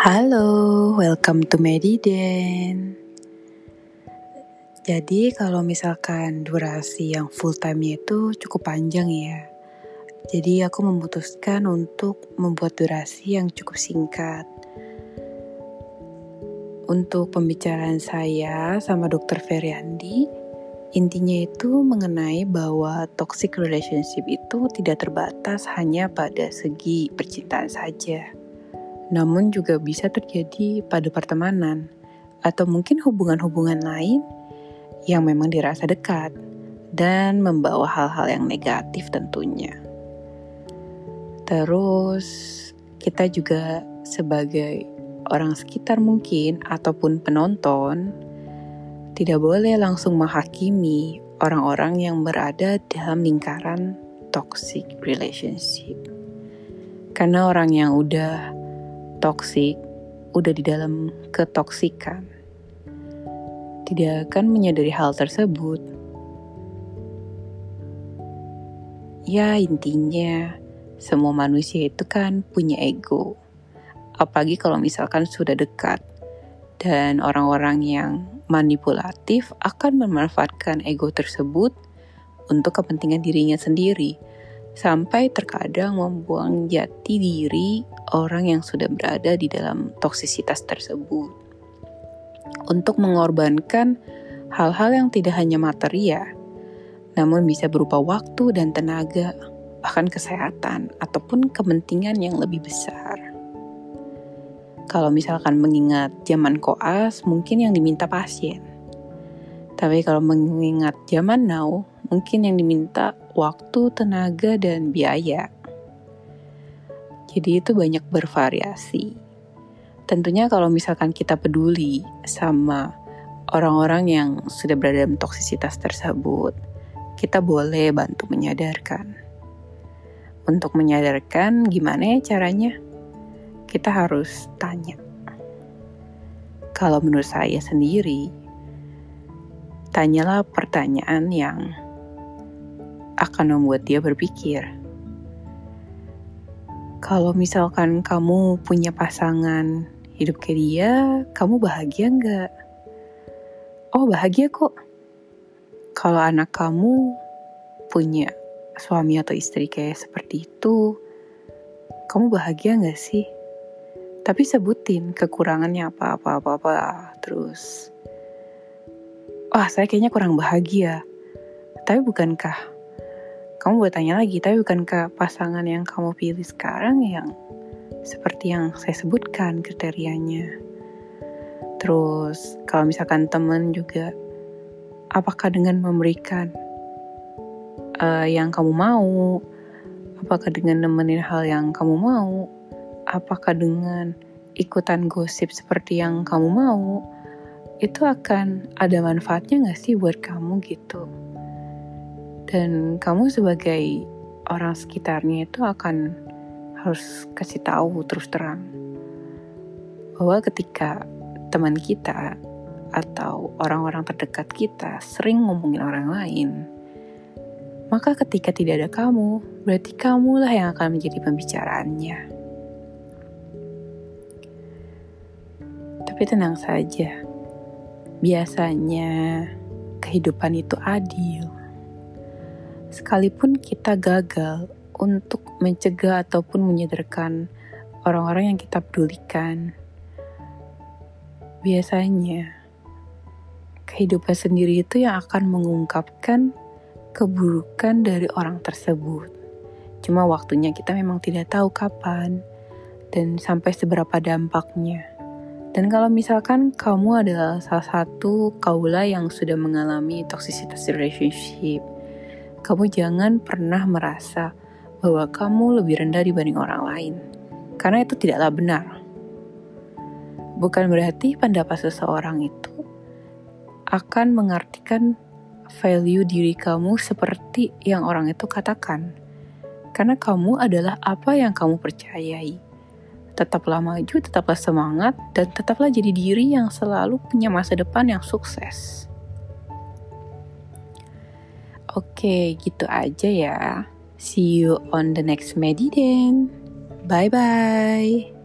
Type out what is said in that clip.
Halo, welcome to Mediden. Jadi kalau misalkan durasi yang full time itu cukup panjang ya. Jadi aku memutuskan untuk membuat durasi yang cukup singkat. Untuk pembicaraan saya sama Dokter Feryandi, intinya itu mengenai bahwa toxic relationship itu tidak terbatas hanya pada segi percintaan saja namun juga bisa terjadi pada pertemanan atau mungkin hubungan-hubungan lain yang memang dirasa dekat dan membawa hal-hal yang negatif tentunya. Terus kita juga sebagai orang sekitar mungkin ataupun penonton tidak boleh langsung menghakimi orang-orang yang berada dalam lingkaran toxic relationship. Karena orang yang udah toksik udah di dalam ketoksikan, tidak akan menyadari hal tersebut. Ya, intinya semua manusia itu kan punya ego. Apalagi kalau misalkan sudah dekat dan orang-orang yang manipulatif akan memanfaatkan ego tersebut untuk kepentingan dirinya sendiri sampai terkadang membuang jati diri orang yang sudah berada di dalam toksisitas tersebut. Untuk mengorbankan hal-hal yang tidak hanya materi ya, namun bisa berupa waktu dan tenaga, bahkan kesehatan ataupun kepentingan yang lebih besar. Kalau misalkan mengingat zaman koas, mungkin yang diminta pasien. Tapi kalau mengingat zaman now, mungkin yang diminta waktu, tenaga, dan biaya. Jadi itu banyak bervariasi. Tentunya kalau misalkan kita peduli sama orang-orang yang sudah berada dalam toksisitas tersebut, kita boleh bantu menyadarkan. Untuk menyadarkan gimana ya caranya? Kita harus tanya. Kalau menurut saya sendiri, tanyalah pertanyaan yang akan membuat dia berpikir. Kalau misalkan kamu punya pasangan hidup kayak dia, kamu bahagia nggak? Oh bahagia kok. Kalau anak kamu punya suami atau istri kayak seperti itu, kamu bahagia nggak sih? Tapi sebutin kekurangannya apa-apa-apa-apa. Terus, wah saya kayaknya kurang bahagia. Tapi bukankah kamu boleh tanya lagi, tapi bukankah pasangan yang kamu pilih sekarang yang seperti yang saya sebutkan kriterianya? Terus, kalau misalkan teman juga, apakah dengan memberikan uh, yang kamu mau? Apakah dengan nemenin hal yang kamu mau? Apakah dengan ikutan gosip seperti yang kamu mau? Itu akan ada manfaatnya gak sih buat kamu gitu? Dan kamu sebagai orang sekitarnya itu akan harus kasih tahu terus terang bahwa ketika teman kita atau orang-orang terdekat kita sering ngomongin orang lain, maka ketika tidak ada kamu, berarti kamulah yang akan menjadi pembicaraannya. Tapi tenang saja, biasanya kehidupan itu adil sekalipun kita gagal untuk mencegah ataupun menyadarkan orang-orang yang kita pedulikan, biasanya kehidupan sendiri itu yang akan mengungkapkan keburukan dari orang tersebut. Cuma waktunya kita memang tidak tahu kapan dan sampai seberapa dampaknya. Dan kalau misalkan kamu adalah salah satu kaula yang sudah mengalami toxicity relationship, kamu jangan pernah merasa bahwa kamu lebih rendah dibanding orang lain, karena itu tidaklah benar. Bukan berarti pendapat seseorang itu akan mengartikan value diri kamu seperti yang orang itu katakan, karena kamu adalah apa yang kamu percayai. Tetaplah maju, tetaplah semangat, dan tetaplah jadi diri yang selalu punya masa depan yang sukses. Oke, gitu aja ya. See you on the next Mediden. Bye bye.